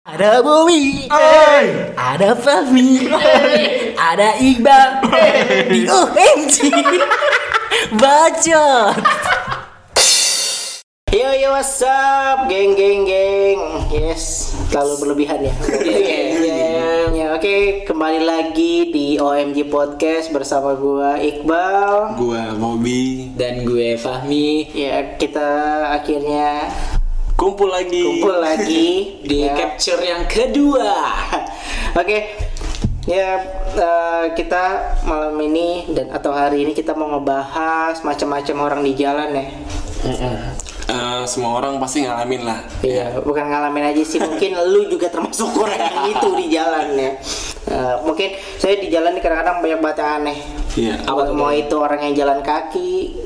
Ada Bowie, ada Fahmi, ada Iqbal di OMG Bacot. Yo yo what's up? Geng geng geng. Yes terlalu berlebihan ya. Ya, ya, Oke kembali lagi di OMG Podcast bersama gua Iqbal. Gua Bobby. Dan gue Fahmi. Ya kita akhirnya kumpul lagi. kumpul lagi di ya. capture yang kedua. Oke, ya eh, kita malam ini dan atau hari ini kita mau ngebahas macam-macam orang di jalan ya. Eh, semua orang pasti ngalamin lah. Iya, bukan ngalamin aja sih, mungkin lu juga termasuk orang yang itu di jalan ya. Eh, mungkin saya di jalan kadang-kadang banyak banget yang aneh. Iya. Apa mau itu orang yang jalan kaki,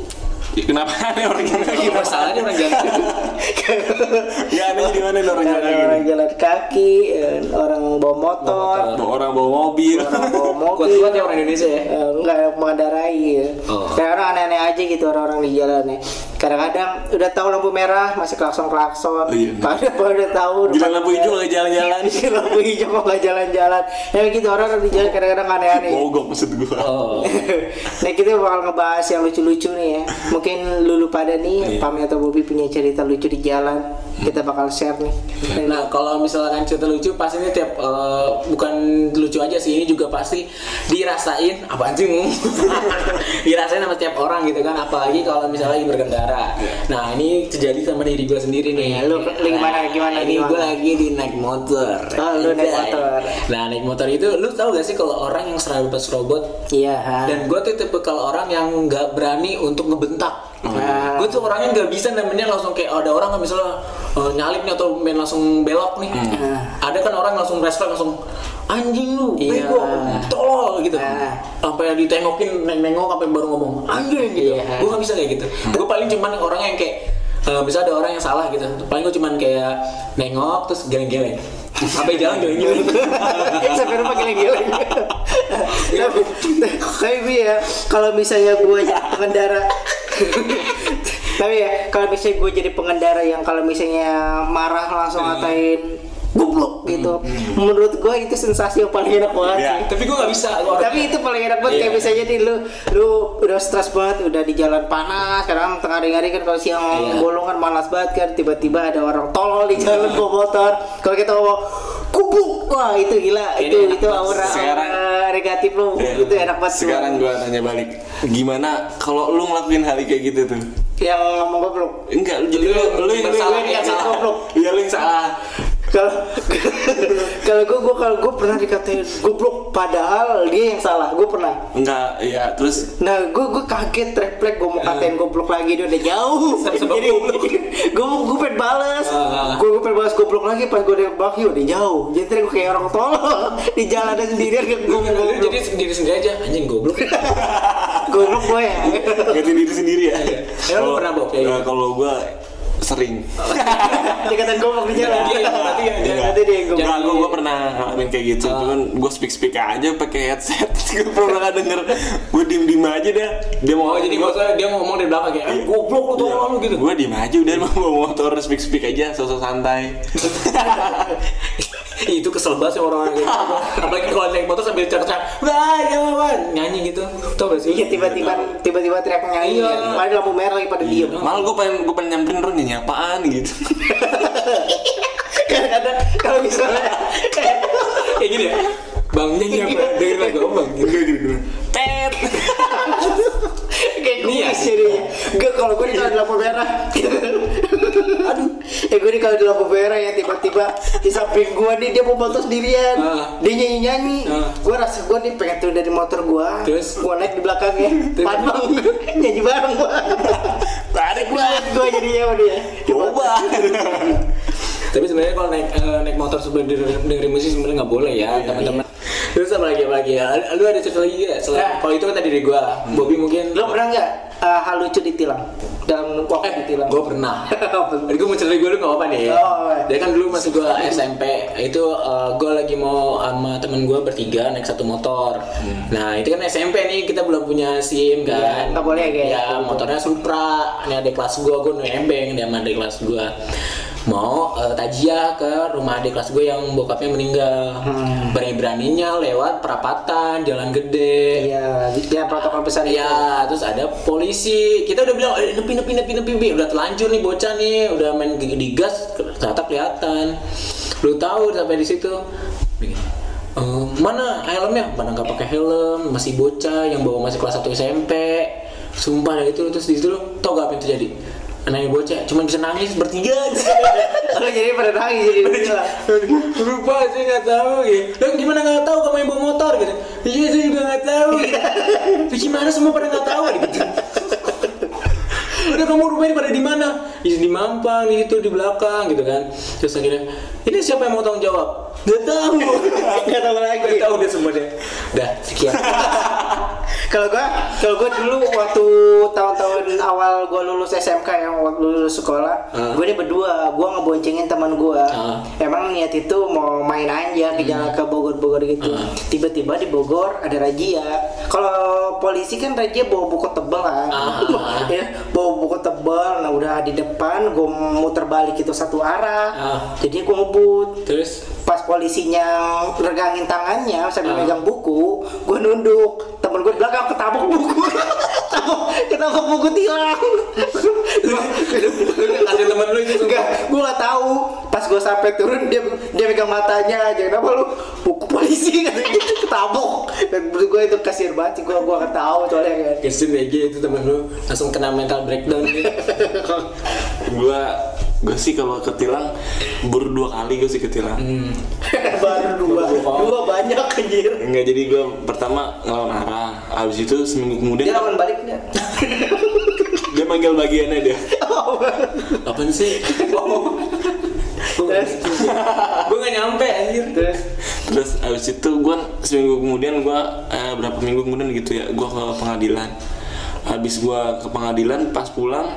Ya, Kenapa aneh orang yang lagi Masalahnya orang jalan. Ya aneh di mana nih orang yang lagi? orang jalan kaki, eh, orang bawa motor, Bawa orang bawa mobil. orang bawa mobil. Kuat-kuat ya orang Indonesia ya. Eh, enggak mengendarai ya. Oh. Kadang-kadang aneh-aneh aja gitu orang-orang di jalan nih. Kadang-kadang udah tahu lampu merah masih klakson-klakson. Oh, iya. Padahal udah tahu Gila lampu hijau nggak jalan-jalan. lampu hijau kok nggak jalan-jalan. Ya gitu orang di jalan kadang-kadang aneh-aneh. Mogok maksud gua. Oh. nah kita bakal ngebahas yang lucu-lucu nih ya. Mungkin lulu pada nih, Iya. Pami atau Bobby punya cerita lucu di jalan. Kita bakal share nih. Nah kalau misalkan cerita lucu pasti ini tiap eh, bukan lucu aja sih ini juga pasti dirasain apaan sih Mung? dirasain sama tiap orang gitu kan apalagi kalau misalnya lagi berkendara. Nah ini terjadi sama diri gue sendiri nih. Iya, lu- lu gimana, gimana, Ini gue lagi di naik motor. Oh, lu naik motor. Nah naik motor itu lu tau gak sih kalau orang yang serabut serobot Iya. ha. dan gue tuh tipe kalau orang yang nggak berani untuk ngebentak Ah. gue tuh orangnya nggak bisa namanya langsung kayak ada orang kan misalnya eh, nyalip nih atau main langsung belok nih. Ada kan orang langsung respect langsung anjing lu Iya. bego tolol gitu. Ah. sampai ditengokin neng-nengok sampai baru ngomong anjing gitu. Iya. gue nggak bisa kayak gitu. Gue paling cuman orang yang kayak eh, bisa ada orang yang salah gitu. Paling gue cuman kayak nengok terus geleng-geleng. Sampai jalan geleng-geleng. Sampai rumah geleng-geleng. Tapi tapi Bi, ya kalau misalnya gue pengendara tapi ya kalau misalnya gue jadi pengendara yang kalau misalnya marah langsung ngatain goblok gitu menurut gue itu sensasi yang paling enak banget Iya. sih tapi gue nggak bisa gua tapi itu paling enak banget kayak Iya. misalnya nih lu lu udah stres banget udah di jalan panas sekarang tengah hari kan kalau siang Iya. bolong kan malas banget kan tiba-tiba ada orang tolol di jalan bawa motor kalau kita ngomong kubuk wah itu gila Ini itu enak itu banget. aura, Sekarang- aura negatif lu Ya. itu enak banget Sekarang gua tanya balik. Gimana kalau lu ngelakuin hal kayak gitu tuh? yang ngomong goblok Enggak, lu jadi lu, lu yang lu yang salah. goblok. Iya lu yang salah. Kalau kalau gue gue kalau gue pernah dikatain goblok padahal dia yang salah gue pernah Enggak, iya terus Nah, gue gue kaget refleks gue mau katain goblok lagi dia udah jauh. Jadi gue gue pengen balas, Ah. gue gue pengen balas goblok lagi pas gue udah bak udah jauh. Jadi gue kayak orang tolol di jalan ada sendirian gue goblok. jadi sendiri sendiri aja anjing goblok Goblok gue ya. ganti diri sendiri ya. Lu pernah, Bob, kayak eh, gitu? Kalau gua sering. Dikatain goblok di jalan. Dia yang berarti ya, dia. Berarti dia yang. Enggak, gue gue pernah ngalamin kayak gitu. Cuman gue speak speak aja pakai headset. gue pernah nggak denger. Gue diem diem aja dah. Dia mau oh jadi maksudnya dia ngomong di belakang kayak goblok lu tolong lu gitu Gue diem aja udah mau bawa motor speak speak aja sosok santai. itu kesel banget sih orang-orang gitu apalagi kalau naik motor sambil cercak wah ya wah nyanyi gitu tau gak sih Iya tiba-tiba tiba-tiba teriak nyanyi. Iya. kan. Padahal lampu merah lagi pada diem. Malah gue pengen gue pengen nyamperin Ron nyanyi apaan gitu. Kadang-kadang kalau misalnya kayak gini ya bang nyanyi apa dengerin lagu apa bang gitu Tet. kayak gue Nih ya. jadinya Gak kalau gue di lampu merah Eh gue di kalau di lampu merah ya tiba-tiba Di samping gue nih dia mau motor sendirian Ah. Dia nyanyi-nyanyi Ah. Gue rasa gue nih pengen turun dari motor gue Terus? Gue naik di belakangnya? Padang Nyanyi bareng gue Tarik Banget gue jadinya sama dia Coba. tapi sebenarnya kalau naik eh, naik motor sebelum dengerin, dengerin musik sebenarnya nggak boleh ya teman-teman terus apa lagi apa lagi? Ya lu ada cerita lagi gak selain Ya. kalau itu kan tadi dari gua. Bobby mungkin Lo pernah gak uh, hal lucu ditilang? Dalam waktu eh ditilang gua pernah. Jadi gue mau cerita gue dulu gak apa-apa nih. Oh, iya. Dia kan dulu masih gue SMP Itu gue lagi mau sama temen gue bertiga naik satu motor. Nah itu kan SMP nih kita belum punya SIM Iya, kan nggak boleh kayak Ya motornya Supra. Ini ada kelas gue, gue nebeng dia sama adik kelas gue mau eh, tajia ke rumah adik kelas gue yang bokapnya meninggal. Berani-beraninya lewat perapatan, jalan gede. Iya, dia protokol besar itu. Iya, terus ada polisi. Kita udah bilang, eh, nepi, nepi, nepi, nepi, nepi. udah telanjur nih bocah nih, udah main di gas, ternyata kelihatan. Lu tahu sampai di situ. Begini, "Eh, mana helmnya? Mana nggak pakai helm, masih bocah yang bawa masih kelas 1 SMP. Sumpah dari itu terus di situ tau gak apa yang terjadi? Anaknya bocah, cuma bisa nangis bertiga aja. Kalau jadi pada nangis. Jadi bilang. lupa saya nggak tahu ya Lah gimana nggak tahu? Kamu yang bawa motor gitu. Iya saya juga nggak tahu gitu. gimana? Semua pada nggak tahu gitu. Udah kamu rumahnya pada di mana? Di di Mampang di itu di belakang gitu kan. Terus akhirnya ini siapa yang mau tanggung jawab nggak tahu Nggak tahu lagi. nggak tahu deh semua deh dah sekian Kalau gua, kalau gua dulu waktu tahun-tahun awal gua lulus SMK yang waktu lulus sekolah, Ah. gua ini berdua, gua ngeboncengin teman gua. Ah. Emang niat itu mau main aja ke jalan ke Bogor-Bogor gitu. Tiba-tiba di Bogor ada razia. Kalau polisi kan razia bawa buku tebal kan. Depan gua muter balik itu satu arah. Ah. Jadi gua ngebut. Terus? Pas polisinya regangin tangannya sambil Ah. megang buku gue nunduk. Temen gue belakang ketabuk buku. Ketabuk buku tilang. Kasih temen lu itu enggak gue gak tahu. Pas gue sampai turun dia dia megang matanya aja. Kenapa lu buku polisi katanya gitu ketabuk dan menurut gue itu kasir banget gue gue gak tahu soalnya kan. Kirsten BG itu temen lu. Langsung kena mental breakdown gitu. Gua gue sih kalau ketilang baru dua kali gue sih ketilang. baru dua. Dua banyak anjir. Enggak jadi gue pertama ngelawan arah, habis itu seminggu kemudian dia lawan balik nggak? Dia manggil bagiannya dia. Apaan sih? Oh. Terus? gue gak nyampe anjir. terus Terus habis itu gue seminggu kemudian gue eh, berapa minggu kemudian gitu ya gue ke pengadilan. Habis gue ke pengadilan pas pulang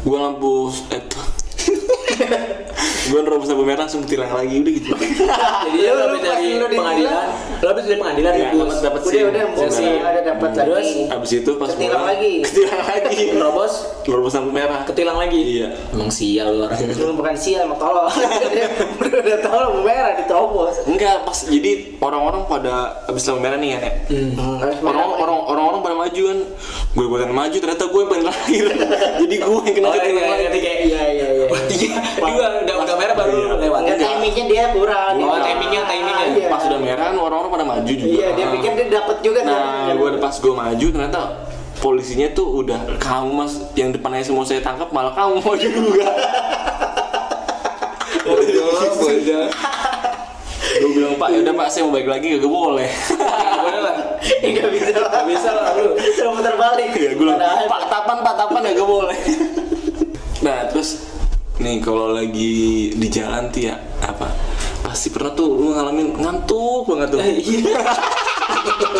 gue lampu eh tuh gue nerobos lampu merah langsung tilang lagi udah gitu. Jadi Lu- lu habis dari pengadilan, lu habis dari pengadilan Ya, dapat dapat udah sih. udah mau Sih. ada dapat Terus? lagi Habis itu pas Ketilang pulang lagi. ketilang lagi. Nerobos, nerobos lampu merah. ketilang lagi. Iya. Emang sial lu orang. Lu bukan sial emang tolol udah udah tolol lampu merah ditobos Enggak pas jadi orang-orang pada habis lampu merah nih ya. Hmm, orang-orang maju kan. Gue buatan maju ternyata gue yang paling terakhir. jadi gue yang kena Oh iya, iya, ngerti kayak iya iya iya Iya, juga udah udah merah baru Iya. lewat. Enggak timingnya dia kurang Oh, timingnya, timingnya. Iya. Pas udah merah kan orang-orang pada maju juga. Iya, dia pikir dia dapat juga Nah, gue pas gue maju ternyata polisinya tuh udah kamu mas yang depannya semua saya tangkap malah kamu maju juga. Bodoh, bodoh. Gue bilang pak udah pak saya mau balik lagi gak boleh. Boleh lah. Enggak bisa lah. Nggak bisa lah, lu. Suruh putar balik. ya gue bilang pak tapan pak tapan ya gak boleh. nah terus nih kalau lagi di jalan tuh ya apa pasti pernah tuh lu ngalamin ngantuk banget tuh.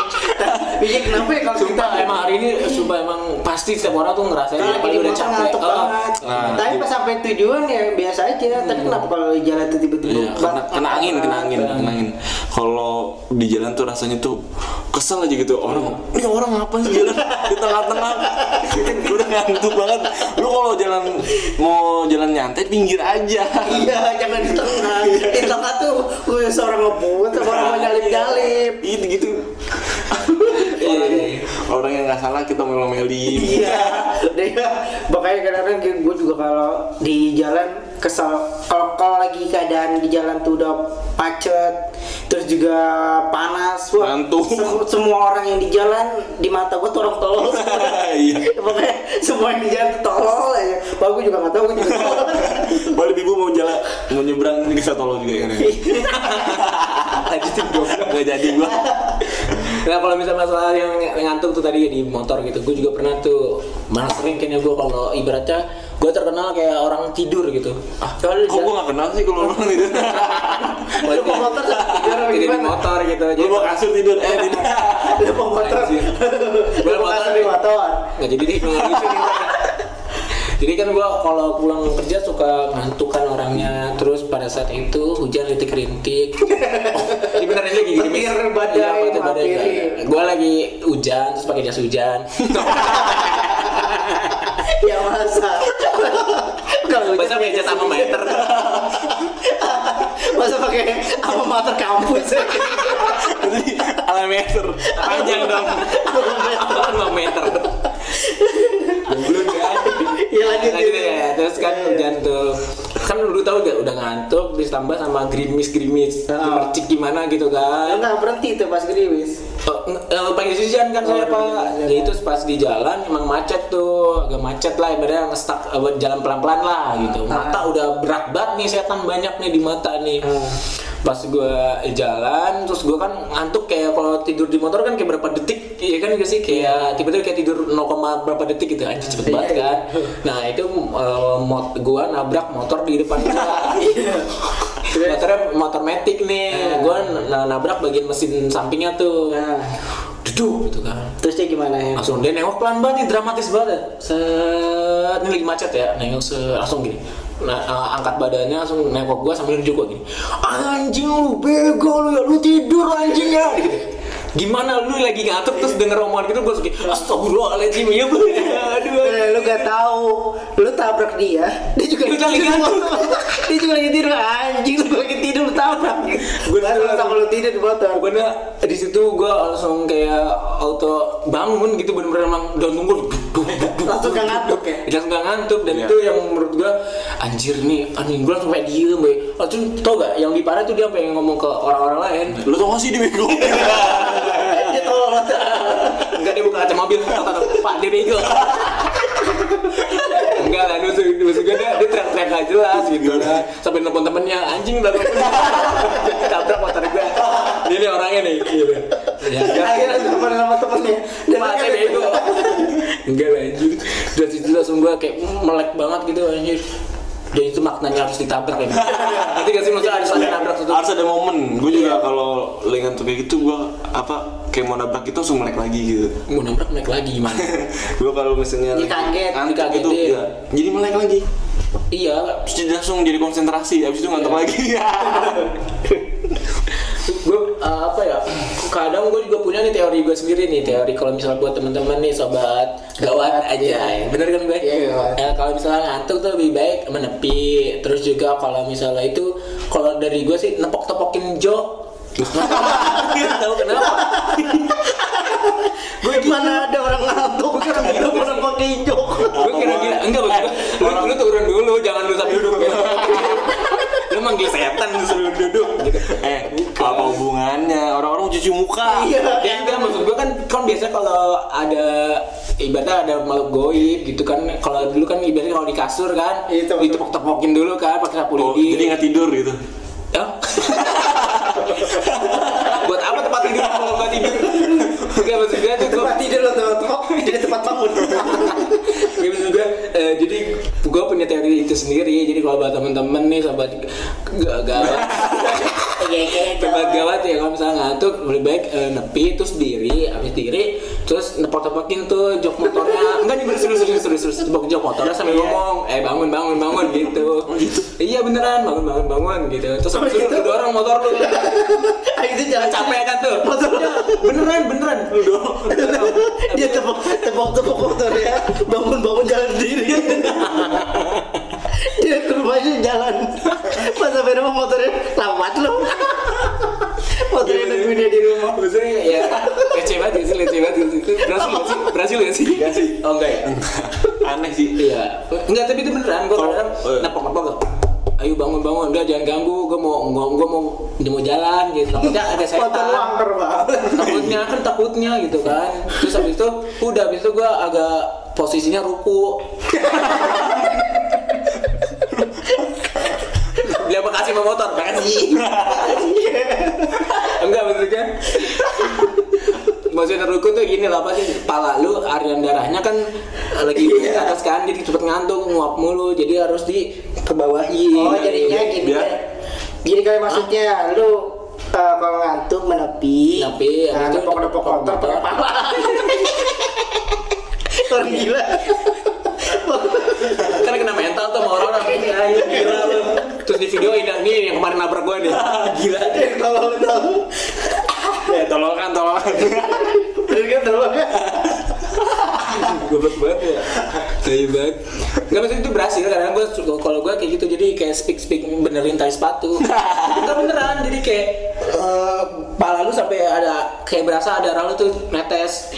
Iya kenapa ya kalau kita Sumpah emang hari ini sumpah emang pasti setiap orang tuh ngerasain kalau lagi udah capek. banget. Nah, Tapi pas sampai tujuan ya biasa aja. Tapi kenapa kalau di jalan tuh tiba-tiba Iya, kena, kena angin, kena angin, kena angin. Kalau di jalan tuh rasanya tuh kesel aja gitu orang, ini orang ngapain sih jalan di tengah-tengah? Udah ngantuk banget. Lu kalau jalan mau jalan nyantai pinggir aja. Iya, jangan di tengah. Di tengah tuh gue seorang ngebut, sama orang mau nyalip-nyalip. Itu gitu. Orang, yang nggak salah kita melomeli. Iya, ya. Makanya kadang-kadang gue juga kalau di jalan kesal. Kalau kalau lagi keadaan di jalan tuh udah macet, terus juga panas, wah. Sem- semua orang yang di jalan di mata gue tuh orang tolol. Iya. Pokoknya semua yang di jalan tuh tolol aja. Wah gue juga nggak tahu, gue juga tolol. Balik ibu mau jalan mau nyebrang ini bisa tolong juga kan. Lanjutin dong. Gak jadi gua. Nah kalau misalnya masalah yang ngantuk tuh tadi di motor gitu, gue juga pernah tuh malah sering kayaknya gue kalau ibaratnya gue terkenal kayak orang tidur gitu. Ah, Kalau kok gua gak kenal sih kalau orang itu. Lu mau motor tidur Jadi di motor gitu. Lu mau kasur tidur eh tidur. Lu mau motor? Lu mau kasih di motor? Nggak jadi deh, nih. Jadi kan gua kalau pulang kerja suka ngantuk kan orangnya Terus pada saat itu hujan rintik-rintik Ini beneran lagi gini Petir badai, menghampiri. Gue lagi hujan, terus pakai jas hujan Ya masa. Kalau Masa meja sama meter. masa pakai apa mater kampus Jadi alameter panjang dong. Dua meter? Belum kan? ya lanjut Lanjut ya, terus kan hujan tuh lu tahu gak udah ngantuk ditambah sama gerimis gerimis. Ah. gemercik gimana gitu kan? Enggak berhenti tuh pas gerimis. Oh, eh, pagi hujan kan saya pak? jadi itu pas di jalan emang macet tuh. Agak macet lah ibaratnya ngestak eh, jalan pelan pelan lah gitu. Mata udah berat banget nih setan banyak nih di mata nih pas gue jalan terus gue kan ngantuk kayak kalau tidur di motor kan kayak berapa detik iya kan gak sih? Kayak tiba-tiba kayak tidur 0, berapa detik gitu anjir cepet banget kan? Nah itu eh, mot gue nabrak motor di depan gue motornya motor metik nih. Gue nabrak bagian mesin sampingnya tuh. Duduk gitu kan. Terusnya gimana ya langsung dia nengok pelan banget nih dramatis banget. Set ini lagi macet ya nengok se langsung gini nah, eh, angkat badannya langsung nengok gua sambil nunjuk gua gini. Anjing lu bego lu ya lu tidur anjing ya. Gitu. gimana lu lagi ngantuk terus denger omongan gitu langsung kayak astagfirullahaladzim ya bu. Aduh Eh, lu gak tahu lu tabrak dia dia juga Dia lagi ngantuk. dia juga lagi tidur anjing lu lagi tidur lu tabrak. Gua Baru tidur. sama lu tidur di motor. Pokoknya di situ gua langsung kayak auto bangun gitu bener-bener emang daun tunggu langsung gak ngantuk ya? Langsung gak ngantuk dan Iya. itu yang menurut gua anjir nih anjing gua langsung kayak diem be. Langsung tau gak yang di parah tuh dia pengen ngomong ke orang-orang lain. Lu tau gak sih dia bego? dia tolol enggak dia buka kaca mobil. Tau tau pak dia bego. Enggak lah maksud, maksud gue dia, dia teriak-teriak gak jelas gitu lah. Sampai nelfon temennya anjing udah tabrak motor gue ini nih orangnya nih gitu ya enggak akhirnya temen sama temennya dan saya bego. Enggak lah anjir. Dari situ langsung gua kayak melek banget gitu anjir. Dan itu maknanya harus ditabrak ya. Nanti gak sih maksudnya harus ada nabrak tuh. Harus ada momen. Gue juga kalau lagi ngantuk kayak gitu gue apa kayak mau nabrak itu langsung melek lagi gitu. Mau nabrak naik lagi gimana? gue kalau misalnya lagi Dikaget, ngantuk gitu, dikagetin. ya, jadi melek lagi. iya, Terus jadi langsung jadi konsentrasi. Abis itu ngantuk lagi. Kadang gue juga punya nih teori gue sendiri nih teori kalau misalnya buat teman-teman nih sobat gawat aja, bener kan gue? Ya, kalau misalnya ngantuk tuh lebih baik menepi. Terus juga kalau misalnya itu kalau dari gue sih nepok-tepokin jok. Tahu kenapa? gue gimana ada orang ngantuk gue kira gila pada pakai injok gue kira gila enggak lu, lu turun dulu jangan lu sambil duduk gitu. lu manggil setan lu suruh duduk gitu eh, apa hubungannya? Orang-orang cuci muka. iya ya enggak maksud gue kan kan biasanya kalau ada ibaratnya ada makhluk goib gitu kan kalau dulu kan biasanya kalau di kasur kan Itu, ditepok-tepokin dulu kan pakai sapu Oh, lidi jadi nggak tidur gitu. Ya? buat apa tempat tidur kalau nggak tidur. Enggak maksud gue tuh gue tempat tidur lo tuh tuh jadi tempat bangun. Gitu juga, eh, jadi gue punya teori itu sendiri. Jadi kalau buat temen-temen nih sobat ga- gawat, sobat gawat ya kalau misalnya ngantuk lebih baik eh, nepi terus diri, habis diri terus nepok-nepokin tuh jok motornya. Enggak nih serius serius serius serius tepok jok motornya sambil ngomong, eh bangun bangun bangun gitu. Iya beneran bangun bangun bangun gitu. Terus habis itu lu dorong motor lu. Itu jangan Capek kan tuh? Motor. Ya, beneran beneran. Lu dorong. dia tepuk tepuk tepuk motor ya bangun bangun jalan sendiri dia ke rumahnya jalan pas sampai rumah motornya lawat lo motornya nungguin dia di rumah Maksudnya ya receh banget gak sih, receh banget gak sih? Berhasil gak sih? Berhasil gak sih? Nggak sih. Oh enggak ya? Aneh sih. Iya Enggak tapi itu beneran, gue kadang oh, iya. nepok-nepok gak? Ayo bangun bangun, udah jangan ganggu, gue mau gue mau mau mau jalan gitu. Takutnya ada motor setan. Takutnya kan takutnya gitu kan. Terus habis itu udah habis itu gue agak posisinya ruku. Dia makasih sama motor, makasih. Enggak maksudnya Maksudnya ruku tuh gini lah apa sih? Pala lu aliran darahnya kan lagi di atas kan Jadi cepet ngantuk nguap mulu Jadi harus di kebawahi oh jadinya gini Biar- kan jadi kayak maksudnya lu eh, kalau ngantuk menepi Menepi, nah, nepok nepok pakai pala. Orang gila Kan kena mental tuh sama orang-orang. Anjing, Gila lu. Terus di video ini nih yang kemarin nabrak gue nih. Gila. Kalau lu tahu Ya. Bener kan tolong kan Goblok banget ya. Tai banget. Gak maksudnya itu berhasil. Kadang gue kalau gue kayak gitu jadi kayak speak speak benerin tali sepatu. Enggak beneran jadi kayak eh, pala lu sampai ada kayak berasa ada darah lu tuh netes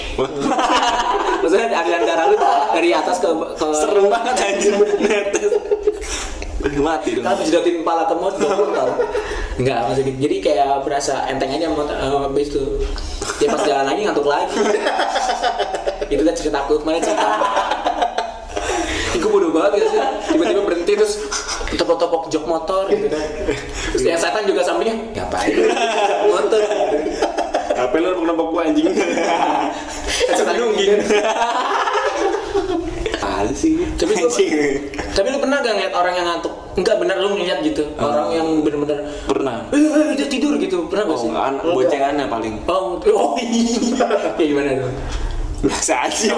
maksudnya aliran darah lu dari atas ke ke Serem banget anjir. Netes. Mati dong. kan jedotin pala ke tau. Enggak maksudnya jadi kayak berasa enteng aja uh, habis itu ya pas jalan lagi ngantuk lagi. Itu kan cerita aku kemarin cerita. Iku bodoh banget ya sih? Tiba-tiba berhenti terus Tepok-tepok jok motor gitu kan. Terus yang setan juga sampingnya Ngapain Jok motor Apa lu nembak gua anjing? Kan setan nungging Ada sih. Tapi lu, Anjing. tapi lu pernah gak ngeliat orang yang ngantuk? Enggak bener lu Orang yang bener-bener pernah. Eh, eh, dia tidur gitu Pernah gak Oh, sih? anak boncengannya paling. Oh, oh iya Kayak gimana tuh? Biasa aja.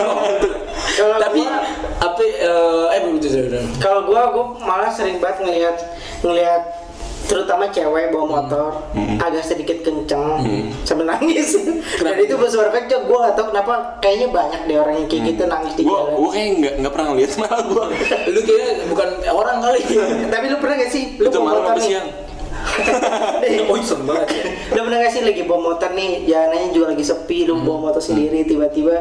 Kalau Tapi gua- apa eh eh. Kalau gua, gua malah sering banget ngeliat ngeliat terutama cewek bawa motor agak sedikit kenceng sambil nangis. Dan itu bersuara kenceng. Gua gak tau kenapa kayaknya banyak deh orang yang kayak gitu nangis di Gua jalan. gua kayak nggak nggak pernah ngeliat malah gua. Lu kayaknya bukan orang kali. tapi lu pernah gak sih? Lu Itu bawa malam motor apa siang? Oh, banget ya. lu pernah gak sih lagi bawa motor nih? Jalanannya juga lagi sepi lu bawa motor sendiri tiba-tiba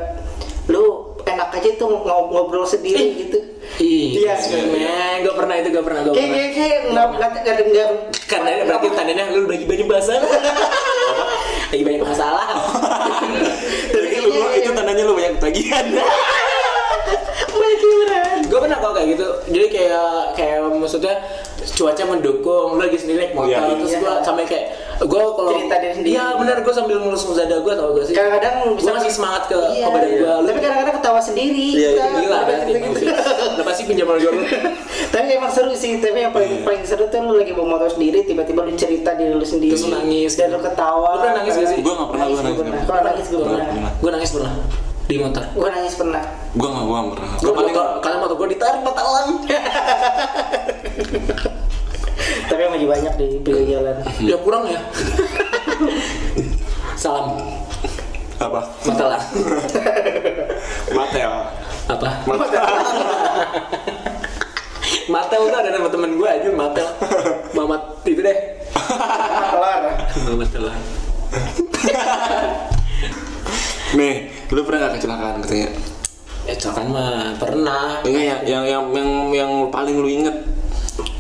lu enak aja tuh ngob- ngobrol sendiri gitu. Ih, Iya. men, gue pernah itu gue pernah gue kayak kayak kayak nggak nggak Karena berarti tandanya lu lagi banyak masalah. lagi banyak masalah. Jadi lu gua- itu tandanya lu banyak tagihan. gue pernah kok kayak gitu. Jadi kayak kayak maksudnya cuaca mendukung, lu lagi sendiri naik motor, Iya, iya. terus gue sampai kayak gue kalau Cerita diri sendiri. Iya benar gue sambil ngelus dada gue tau gak sih? kadang-kadang Gue ngasih semangat ke, Iya, ke badan gue. tapi kadang-kadang ketawa sendiri Iya, kita. Gila gitu-gitu. Udah pasti pinjam lu. tapi emang seru sih tapi yang paling Iya. paling seru tuh lu lagi bawa motor sendiri tiba-tiba lu cerita diri lu sendiri Terus nangis. dan lu ketawa Lu pernah nangis gak sih? Gua nggak pernah, gua nangis. pernah kalau nangis gue Pernah. Gue nangis pernah di motor. gue nangis pernah Gua nggak gua nggak pernah. Gue Gua paling karena motor gue ditarik batalan. tapi masih banyak di pinggir jalan ya kurang ya. Salam. apa? Batalan. Matel. Apa? Matel tuh ada nama temen gue aja Matel Mamat itu deh kelar Mamat telah Nih, lu pernah nggak kecelakaan katanya? Eh kan mah pernah Enggak yang yang yang yang, yang paling lu inget.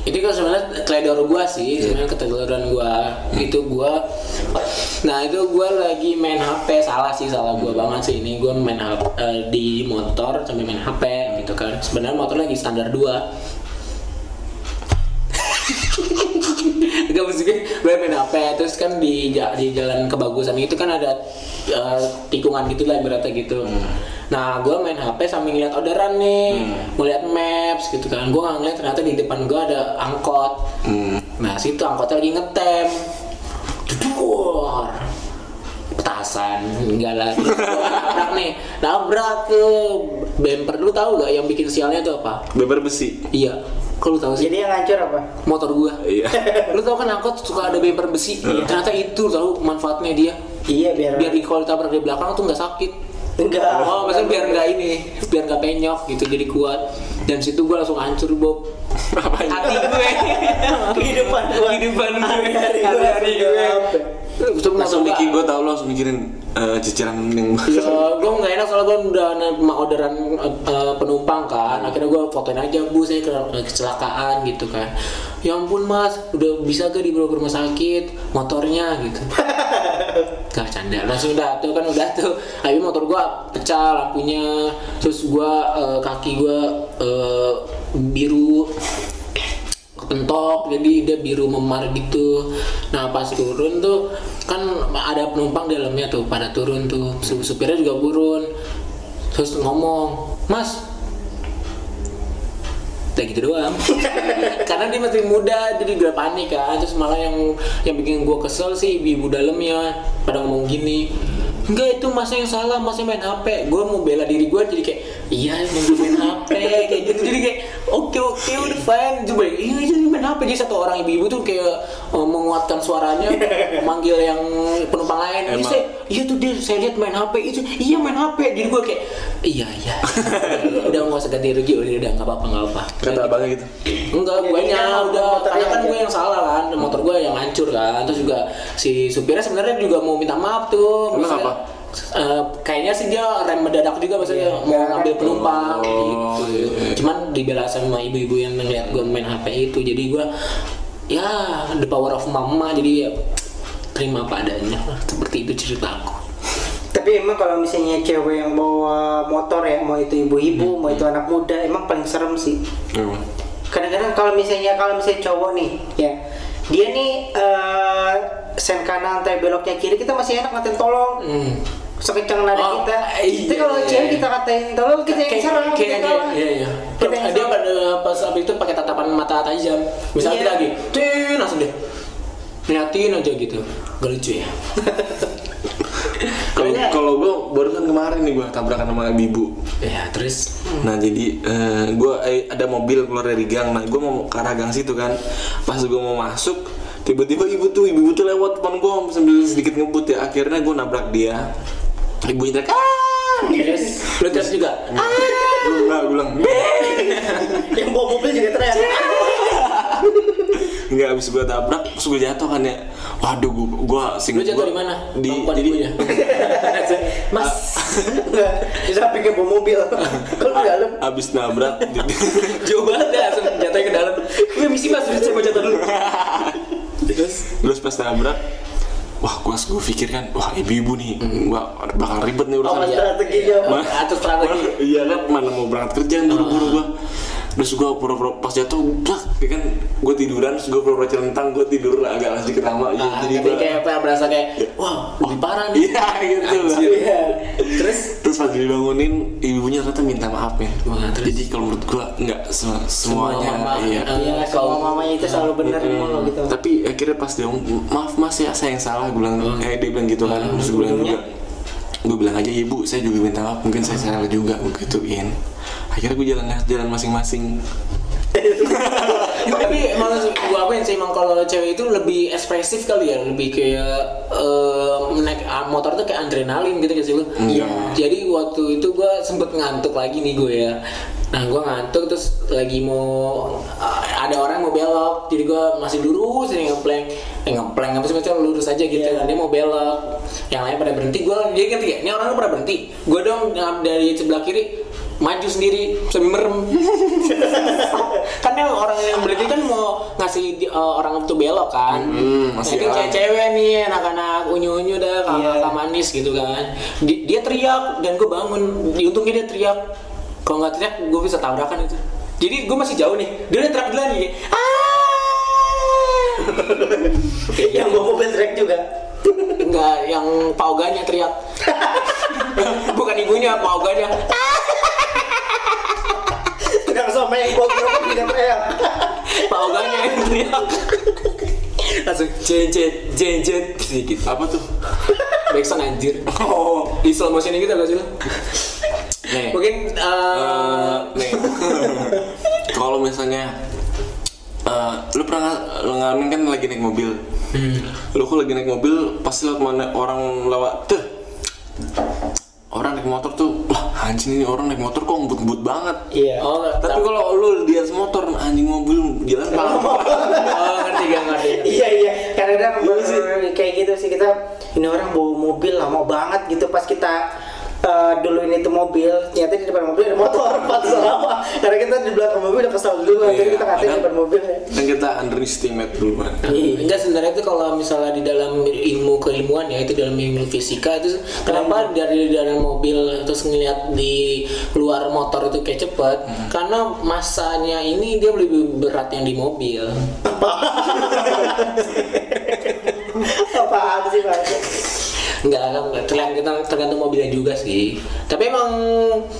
Ini kan sebenarnya teledor gua sih, sebenarnya keteledoran gua. Itu gua. Nah itu gua lagi main HP, salah sih salah gua banget sih. Ini gua main HP eh, di motor sambil main HP gitu kan. Sebenarnya motor lagi standar 2 Gak maksudnya gue main HP terus kan di di jalan kebagusan itu kan ada eh, tikungan gitu lah ibaratnya gitu. Nah gue main HP sambil ngeliat orderan nih, ngeliat maps gitu kan. Gue nggak ngeliat ternyata di depan gue ada angkot. Hmm. Nah situ angkotnya lagi ngetem. Dudur. Petasan, enggak gua nabrak nih, nabrak ke bumper. Lu tahu gak yang bikin sialnya itu apa? Beber besi. Iya, kok lu tahu sih? jadi yang hancur apa motor gua. Iya. lu tau kan angkot suka ada bumper besi ternyata itu tahu manfaatnya dia iya biar biar di kalau ditabrak di belakang tuh nggak sakit. Enggak. Oh maksudnya biar nggak ini biar nggak penyok gitu jadi kuat. Dan situ gua langsung hancur bob. Hati gue. Kehidupan gua. Kehidupan gue. Hari-hari gue. Langsung mikir gua- gue tau lo langsung mikirin eh, cicilan yang Ya, gue nggak enak soalnya gue udah nerima orderan eh, eh, penumpang kan. Akhirnya gue fotoin aja bu saya ke- kecelakaan gitu kan. Ya ampun mas, udah bisa gak dibawa ke rumah sakit motornya gitu. Gak canda, langsung udah tuh kan udah tuh. Akhirnya motor gue pecah lampunya, terus gue eh, kaki gue eh, biru kepentok. Jadi dia biru memar gitu. Nah pas turun tuh kan ada penumpang dalamnya tuh pada turun tuh. Su- supirnya juga turun terus ngomong mas kayak gitu doang. Karena dia masih muda jadi gue panik kan. Terus malah yang yang bikin gue kesel sih ibu-ibu dalamnya pada ngomong gini enggak itu masnya yang salah masnya main HP gue mau bela diri gue jadi kayak iya emang gue main HP kayak gitu. Jadi kayak oke oke udah fine. Coba iya itu main HP jadi satu orang ibu-ibu tuh kayak menguatkan suaranya manggil yang penumpang lain iya Emang. saya iya tuh dia saya lihat main HP itu iya main HP jadi gue kayak iya iya udah nggak usah ganti rugi udah udah nggak apa-apa nggak apa Kata abangnya gitu. Enggak, gue jadi kan udah karena kan gue yang salah kan, motor gue yang hancur kan. Terus juga si supirnya sebenarnya juga mau minta maaf tuh. Emang Maksudnya, apa? eh, kayaknya sih dia rem mendadak juga maksudnya Iya, mau ngambil penumpang Oh, gitu. iya. Cuman dibela sama ibu-ibu yang ngeliat gue main HP itu. Jadi gue ya the power of mama jadi ya terima apa adanya lah. Seperti itu ceritaku. Tapi emang kalau misalnya cewek yang bawa motor ya, mau itu ibu-ibu, mau itu anak muda, emang paling serem sih. Emang. Kadang-kadang kalau misalnya kalau misalnya cowok nih, ya dia nih eh sen kanan, tapi beloknya kiri, kita masih enak ngatain tolong. Hmm. Sekencang nada Oh, kita. iya, Tapi kalau iya, cewek iya. kita katain tolong, kita yang Kayak- serang, kita kayak- kalah. Iya, iya. Kita yang dia pada pas abis itu pakai tatapan mata tajam. Misalnya Iya. kita lagi, tin langsung deh. Liatin aja gitu. Gak lucu ya. Kalau Kayaknya- kalau gue baru kan kemarin nih gue tabrakan sama ibu. ya, terus Nah jadi gue ada mobil keluar dari gang. Nah gue mau ke arah gang situ kan. Pas gue mau masuk, tiba-tiba ibu tuh ibu tuh lewat depan gue sambil sedikit ngebut ya. Akhirnya gue nabrak dia. Ibunya teriak, ah! terus lu terus juga. Gue bilang, gue bilang, yang bawa mobil juga teriak. Enggak habis gue tabrak, terus gue jatuh kan ya. Waduh, gue gue sing Lu jatuh gua- di mana? Di jadi ibunya. Mas, enggak, di sampingnya bawa mobil. Kalau di dalam, abis nabrak Jauh banget ya, langsung jatuhnya ke dalam. Gue misi mas, mau jatuh dulu. terus terus pas nabrak wah gue gue pikir kan wah ibu-ibu nih gua bakal ribet nih urusan strateginya? Ma- atur strategi. iya kan mana mau berangkat kerja buru-buru gua terus gua pura-pura pas jatuh blak ya kan? Gua tiduran terus gua pura-pura celentang gua tidur agak sedikit lama ya, Ah, jadi kayak apa berasa kayak wah lebih parah nih. iya gitu. Anjir. Iya. Terus? Terus pas dibangunin ibunya ternyata minta maaf ya. Wah, terus? jadi kalau menurut gua nggak se- semuanya mama, iya. eh, Iya, kalau- kalau mamanya itu selalu benar mulu gitu. tapi akhirnya pas dia ngomong, maaf mas ya saya yang salah gue bilang eh dia bilang gitu kan terus gue bilang juga gue bilang aja ibu saya juga minta maaf mungkin saya salah juga gue gituin. Akhirnya gue jalan jalan masing-masing tapi emang gua akuin sih emang kalau cewek itu lebih ekspresif kali ya? Lebih kayak eh, naik ah, motor tuh kayak adrenalin gitu gak sih lu? Iya. jadi waktu itu gua sempet ngantuk lagi nih gue ya. Nah gua ngantuk terus lagi mau ah, ada orang mau belok. Jadi gua masih lurus ini ngepleng eh ngepleng apa sih maksudnya? Lurus aja gitu. Iya. kan dia mau belok. Yang lain pada berhenti. Gua dia ngerti gak ini orang pada berhenti? Gua dong yang dari sebelah kiri maju sendiri sambil merem. Kan yang orang yang berhenti kan mau ngasih di- eh, orang itu belok kan. Hmm, nah, masih itu kan. cewek nih anak-anak unyu-unyu dah kakak manis gitu kan. Di- dia teriak dan gue bangun. Untungnya dia teriak. Kalau nggak teriak gue bisa tabrakan itu. Jadi gue masih jauh nih. Dia udah teriak duluan nih ah! Yang bawa mobil teriak juga. enggak yang pauganya teriak. Bukan ibunya pauganya Teriak sama yang bawa gerobak juga teriak. pauganya yang teriak langsung jejet jejet gitu. Apa tuh? Backsound anjir. Oh. Di slow motion gitu gak sih lo? nih. Mungkin eh, Eh, nih. Kalau misalnya eh, lu pernah lu ngalamin kan lagi naik mobil? Lu kok lagi naik mobil pasti lewat mana orang lewat tuh naik motor tuh wah anjing ini orang naik motor kok ngebut-ngebut banget. Iya. oh, tapi kalau lu di atas motor anjing mobil jalan pelan oh, ngerti gak ngerti. Iya iya, kadang-kadang baru kayak gitu sih kita ini orang bawa mobil lama banget gitu. Pas kita eh, dulu ini tuh mobil, ternyata di depan mobil ada motor, pantas lama. Karena kita di belakang mobil udah kesal dulu, jadi kita ngatain di depan mobil. dan kita underestimate dulu kan Iya. Enggak sebenarnya itu kalau misalnya di dalam ilmu keilmuan ya itu dalam ilmu fisika itu kenapa dari dalam mobil terus ngelihat di luar motor itu kayak cepet karena masanya ini dia lebih berat yang di mobil. Apaan sih Pak? Enggak kan tergantung tergantung mobilnya juga sih. Tapi emang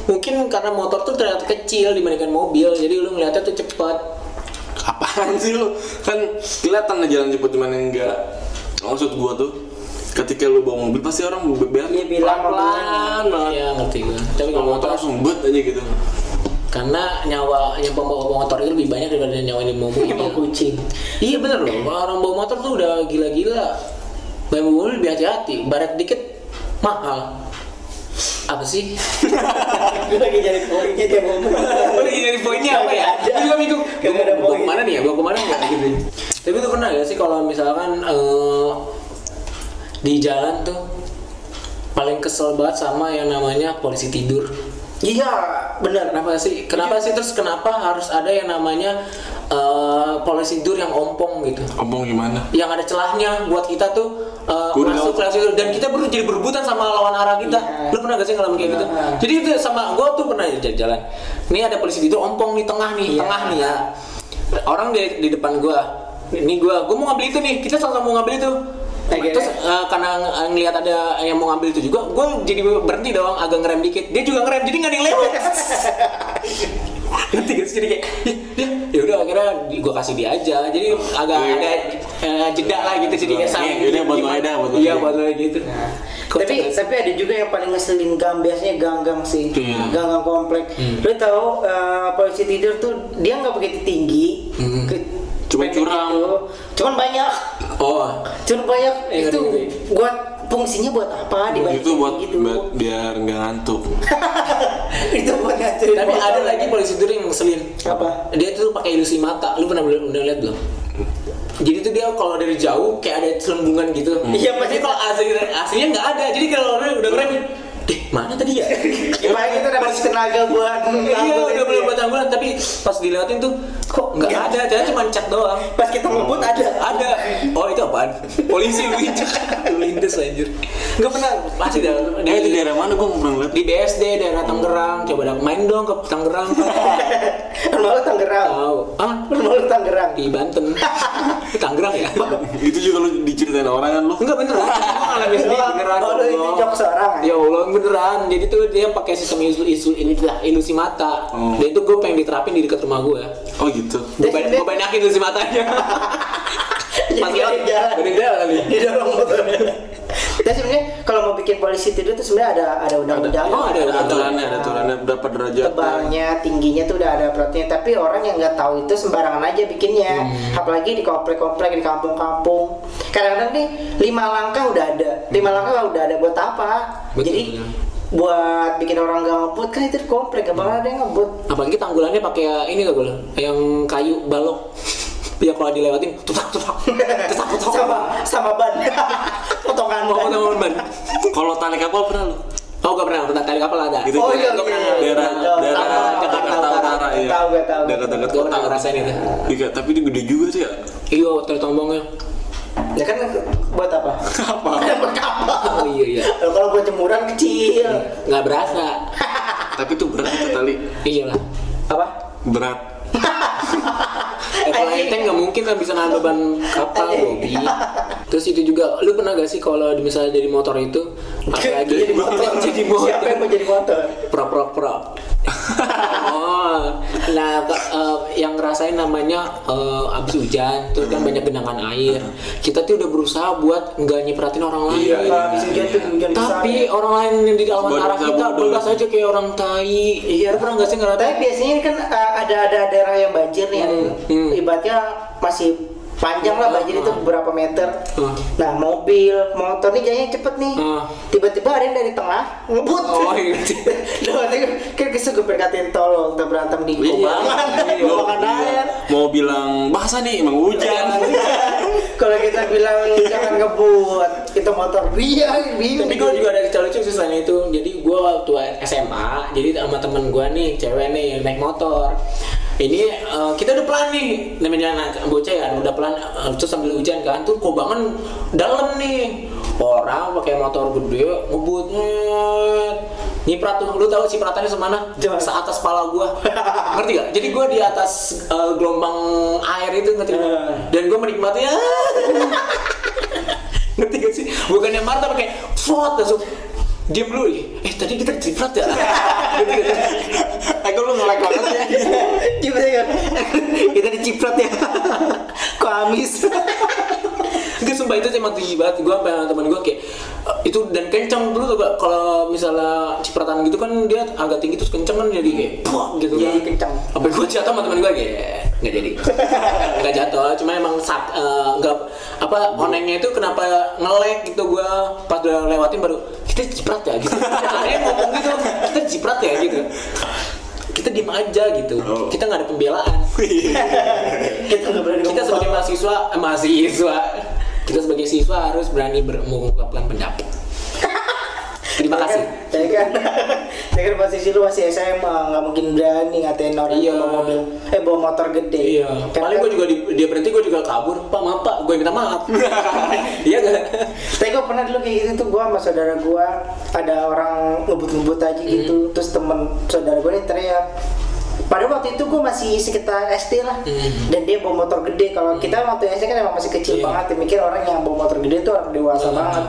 mungkin karena motor tuh ternyata kecil dibandingkan mobil jadi lu ngeliatnya tuh cepet. apaan sih lu kan kelihatan lah jalan cepet cuman yang enggak maksud gua tuh ketika lu bawa mobil pasti orang beber Iya, bilang pelan banget Iya ngerti gue. Tapi kalau motor langsung bet aja gitu karena nyawa yang pembawa motor itu lebih banyak daripada nyawa yang mobil. Emang kucing. Iya bener loh, orang bawa motor tuh udah gila-gila. Bawa mobil lebih hati-hati, baret dikit mahal. Apa sih? Gue lagi cari poinnya dia ngomong. Oh iya dari poinnya apa ya? Gue juga bingung. Gue ada mau poin. ke mana nih ya? Gue ke mana gitu. Tapi tuh pernah gak sih kalau misalkan eh, di jalan tuh paling kesel banget sama yang namanya polisi tidur. Iya, benar. Kenapa sih? Kenapa sih terus kenapa harus ada yang namanya eh, polisi tidur yang ompong gitu? omong gimana Yang ada celahnya buat kita tuh eh, udah masuk kelas itu dan kita baru jadi berebutan sama lawan arah kita. Iya. Lu pernah gak sih ngalamin kayak gitu? Jadi itu sama gue tuh pernah jalan, jalan. Ini ada polisi tidur ompong di tengah nih, Iya. tengah nih ya. Orang di, di depan gua. Ini gua, gua mau ngambil itu nih. Kita sama-sama mau ngambil itu. Oke. Terus eh, karena ng- ngelihat ada yang mau ngambil itu juga, gue jadi berhenti dong, agak ngerem dikit. Dia juga ngerem, jadi nggak ada yang lewat. Sih? Jadi kayak, ya, ya, ya udah akhirnya gue kasih dia aja. Jadi agak Iya. ada eh, jeda lah gitu sedikit Iya, sama. ini buat lo aja, buat lo Iya buat lo gitu. Kocak tapi sih? tapi ada juga yang paling ngeselin gang biasanya gang-gang sih Iya. gang-gang komplek lu tahu eh, polisi tidur tuh dia nggak begitu tinggi Hmm. ke- pendek curam. gitu. cuman banyak Oh, cuman banyak Iya, itu buat fungsinya buat apa dibanyak itu buat gitu buat biar nggak ngantuk itu buat ngacurin tapi ada lagi polisi tidur yang ngeselin. apa Dia tuh pakai ilusi mata. Lu pernah udah lihat belum? Jadi tuh dia kalau dari jauh kayak ada selembungan gitu. Iya, pasti kalau asli aslinya nggak ada. Jadi kalau orang udah ngerem, deh mana tadi ya? Gimana kita dapat tenaga buat Iya udah mulai buat ambulan tapi pas dilewatin tuh kok nggak Nggak. ada, ternyata cuma cat doang. pas kita ngebut ada Ada. Oh itu apaan? Polisi lindes anjir. Nggak pernah pasti dah. Di, eh itu daerah mana gue pernah lihat di BSD daerah Tangerang. Coba dah main dong ke Tangerang. rumah lu Tangerang Tahu. Ah, rumah lu Tangerang di Banten. Di Tangerang ya? itu juga lu diceritain orang kan lu Enggak beneran. Gua ngalamin sendiri Oh, beneran. oh, Allah. jok seorang ya? Ya Allah beneran. Jadi tuh dia pakai sistem isu, isu ini lah ilusi mata. Oh. Dan itu gue pengen diterapin di dekat rumah gue. oh gitu Gue dia- gue pengen yakin ilusi matanya. Pas dia jalan. Bener jalan kali. di dalam motor. Kita sebenarnya bikin polisi tidur tuh sebenarnya ada ada undang-undang. Oh, ada, ada ada. aturannya ada aturannya berapa derajat Tebalnya, tingginya tuh udah ada peraturannya. Tapi orang yang nggak tahu itu sembarangan aja bikinnya. Hmm. Apalagi di komplek-komplek di kampung-kampung. Kadang-kadang nih lima langkah udah ada. Lima langkah udah ada buat apa? Betul, Jadi betul. buat bikin orang nggak ngebut kan itu komplek gak bakal ada yang ngebut. Apalagi tanggulannya pakai ini gak boleh, yang kayu balok. Ya kalau dilewatin, tutak tutak, tutak tutak. sama sama ban potongan Mau ban. teman ban. kalau tali kapal pernah lu Oh gak pernah, pernah tali kapal ada. Gitu. Oh iya, iya, pernah. iya. daerah daerah Jakarta Utara ya tahu, gue tahu. dekat-dekat Gue pernah kota ngerasain itu. Iya, tapi dia gede juga tuh ya. Iya, tali tombongnya. Ya kan buat apa? Apa? buat kapal. Oh iya iya. Kalau buat jemuran kecil. Nggak berasa. tapi tuh berat itu tali. Iya lah. Apa? Berat. Eh, kalau enteng nggak mungkin kan bisa nahan beban kapal, Bobi. Terus itu juga, lu pernah gak sih kalau misalnya jadi motor itu, apalagi jadi motor. jadi motor, Siapa yang mau jadi motor? prop prop prop. Nah eh, yang ngerasain namanya eh, abis hujan, terus kan banyak genangan air. Kita tuh udah berusaha buat nggak nyipratin orang lain. Iya, tuh besar. Tapi orang lain yang di dalam arah kita bebas aja kayak orang tai. Iya. Lu pernah gak sih ngerasain? Tapi biasanya kan uh, ada ada daerah yang banjir nih. Hmm. Ibaratnya masih panjang lah banjir itu beberapa meter. Nah mobil, motor nih jadinya cepet nih. Tiba-tiba ada yang dari tengah ngebut. Oh, iya. Nah, kan kesel gue perkatain tolong kita berantem di Iya. kobangan, Iya. kobangan air. Mau bilang bahasa nih emang hujan. Kalau kita bilang jangan ngebut, kita motor iya, bingung. Tapi gue juga ada cerita lucu sih selain itu. Jadi gue waktu SMA, jadi sama temen gue nih, cewek nih naik motor. Ini eh, kita udah pelan nih, namanya anak bocah ya, udah pelan. eh, terus sambil hujan kan, tuh kobangan dalam nih. Orang pakai motor gede ngebut nyiprat tuh, lu tahu cipratannya semana? Jangan. Seatas pala gua, ngerti gak? Jadi gua di atas eh, gelombang air itu ngerti gak? Eh. Dan gua menikmatinya. ngerti gak sih? Bukannya marah tapi kayak fot langsung diam dulu. Eh tadi kita ciprat ya? Aku lu ngelek banget ya. Ciprat ya. kita diciprat ya. Kok amis. Gak sumpah itu emang tinggi banget Gue sama temen gue kayak eh, Itu dan kencang dulu tuh. Kalau misalnya cipratan gitu kan dia agak tinggi terus kencang kan jadi kayak Puak gitu Iya, kan kencang. Sampai gue jatuh sama temen gue kayak Gak jadi Gak jatuh Cuma emang sak, eh, nggak Apa onengnya itu kenapa ngelek gitu gue Pas udah lewatin baru Kita ciprat ya gitu yang ngomong gitu Kita ciprat ya gitu kita diem aja gitu. Oh. kita nggak ada pembelaan. Kita nggak berani kita ngomong. sebagai mahasiswa eh, mahasiswa. Kita sebagai siswa harus berani ber- mengungkapkan pendapat. Terima kasih Ya kan, ya kan posisi lu masih SMA, nggak mungkin berani ngatain orang Iya. bawa mobil, eh bawa motor gede. iya Kan- paling gue juga di, dia berhenti gue juga kabur pak maaf pak gue minta maaf iya gak Tapi gue pernah dulu kayak gitu tuh gue sama saudara gue ada orang ngebut-ngebut aja gitu, Hmm. terus temen saudara gue nih teriak. Pada waktu itu gue masih sekitar SD lah, dan dia bawa motor gede. Kalau kita waktu SD kan emang masih kecil. Iya. banget, mikir orang yang bawa motor gede itu orang dewasa Hmm. banget.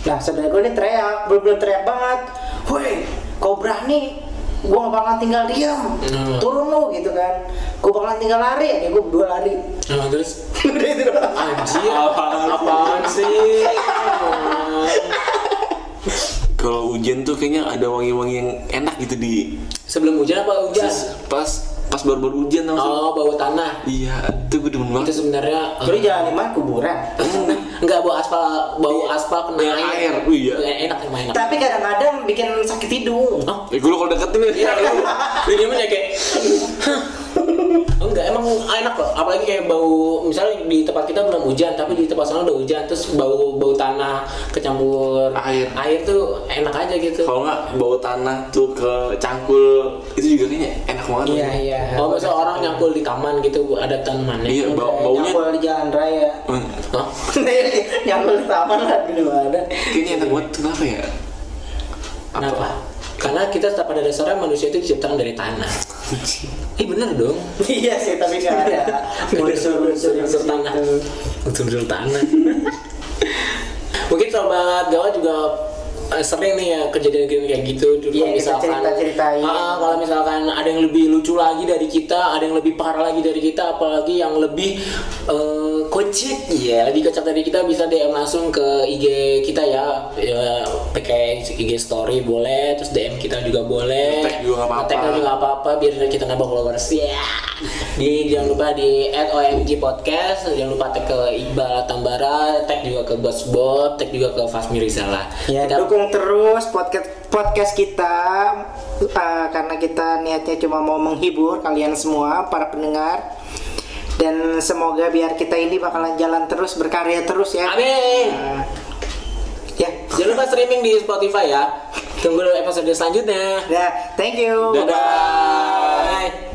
Nah saudara gue nih teriak, bener-bener teriak banget, woi kau berani gue gak bakalan tinggal diam. Hmm. turun lu gitu kan. Gue bakalan tinggal lari ya. Gue berdua lari. Nah, terus? Udah itu doang anjir. Apaan apaan sih? Kalau hujan tuh kayaknya ada wangi-wangi yang enak gitu di sebelum hujan apa hujan? Pas pas baru-baru hujan langsung. oh bau tanah. Iya, itu gue demen itu banget. sebenarnya eh, jadi jangan di mana? Kuburan Enggak bau aspal, bau aspal kena Iya, air. Oh, iya. Enak emang enak. tapi kadang-kadang bikin sakit hidung Oh, Eh, gue kalau deketin. Iya, lu dia mah kayak enggak emang enak kok apalagi kayak bau misalnya di tempat kita belum hujan tapi di tempat sana udah hujan terus bau bau tanah kecampur Air. air tuh enak aja gitu Kalau nggak bau tanah tuh ke cangkul itu juga kayaknya enak banget. iya iya oh misalnya orang nyangkul di taman gitu ada tanamannya Iya, bau baunya nyangkul di jalan raya Hmm, Hah? nyangkul di taman lah di mana kayaknya enak banget. Kenapa ya? Kenapa? Karena kita tetap pada dasarnya manusia itu diciptakan dari tanah. Ih bener dong. iya sih tapi nggak ada unsur-unsur unsur tanah. Unsur-unsur tanah. Mungkin sobat gawat juga eh, sering nih ya kejadian-kejadian kayak gitu. Kalau kita misalkan cerita-ceritain. Ah, kalau misalkan ada yang lebih lucu lagi dari kita ada yang lebih parah lagi dari kita apalagi yang lebih eh, kocak ya lebih kocak dari kita bisa DM langsung ke IG kita ya, ya pakai IG story boleh terus DM kita juga boleh. Nge-tag juga nggak apa-apa. Juga apa-apa biar kita nambah followers. Ya di jangan lupa di @omg podcast jangan lupa tag ke Iqbal Tambara tag juga ke Bos Bob tag juga ke Fasmi Rizala. Ya Kita- dukung terus podcast podcast kita uh, karena kita niatnya cuma mau menghibur kalian semua para pendengar. Dan semoga biar kita ini bakalan jalan terus berkarya terus ya. Amin. Nah, ya. Jangan lupa streaming di Spotify ya. Tunggu episode selanjutnya. ya thank you. Dadah.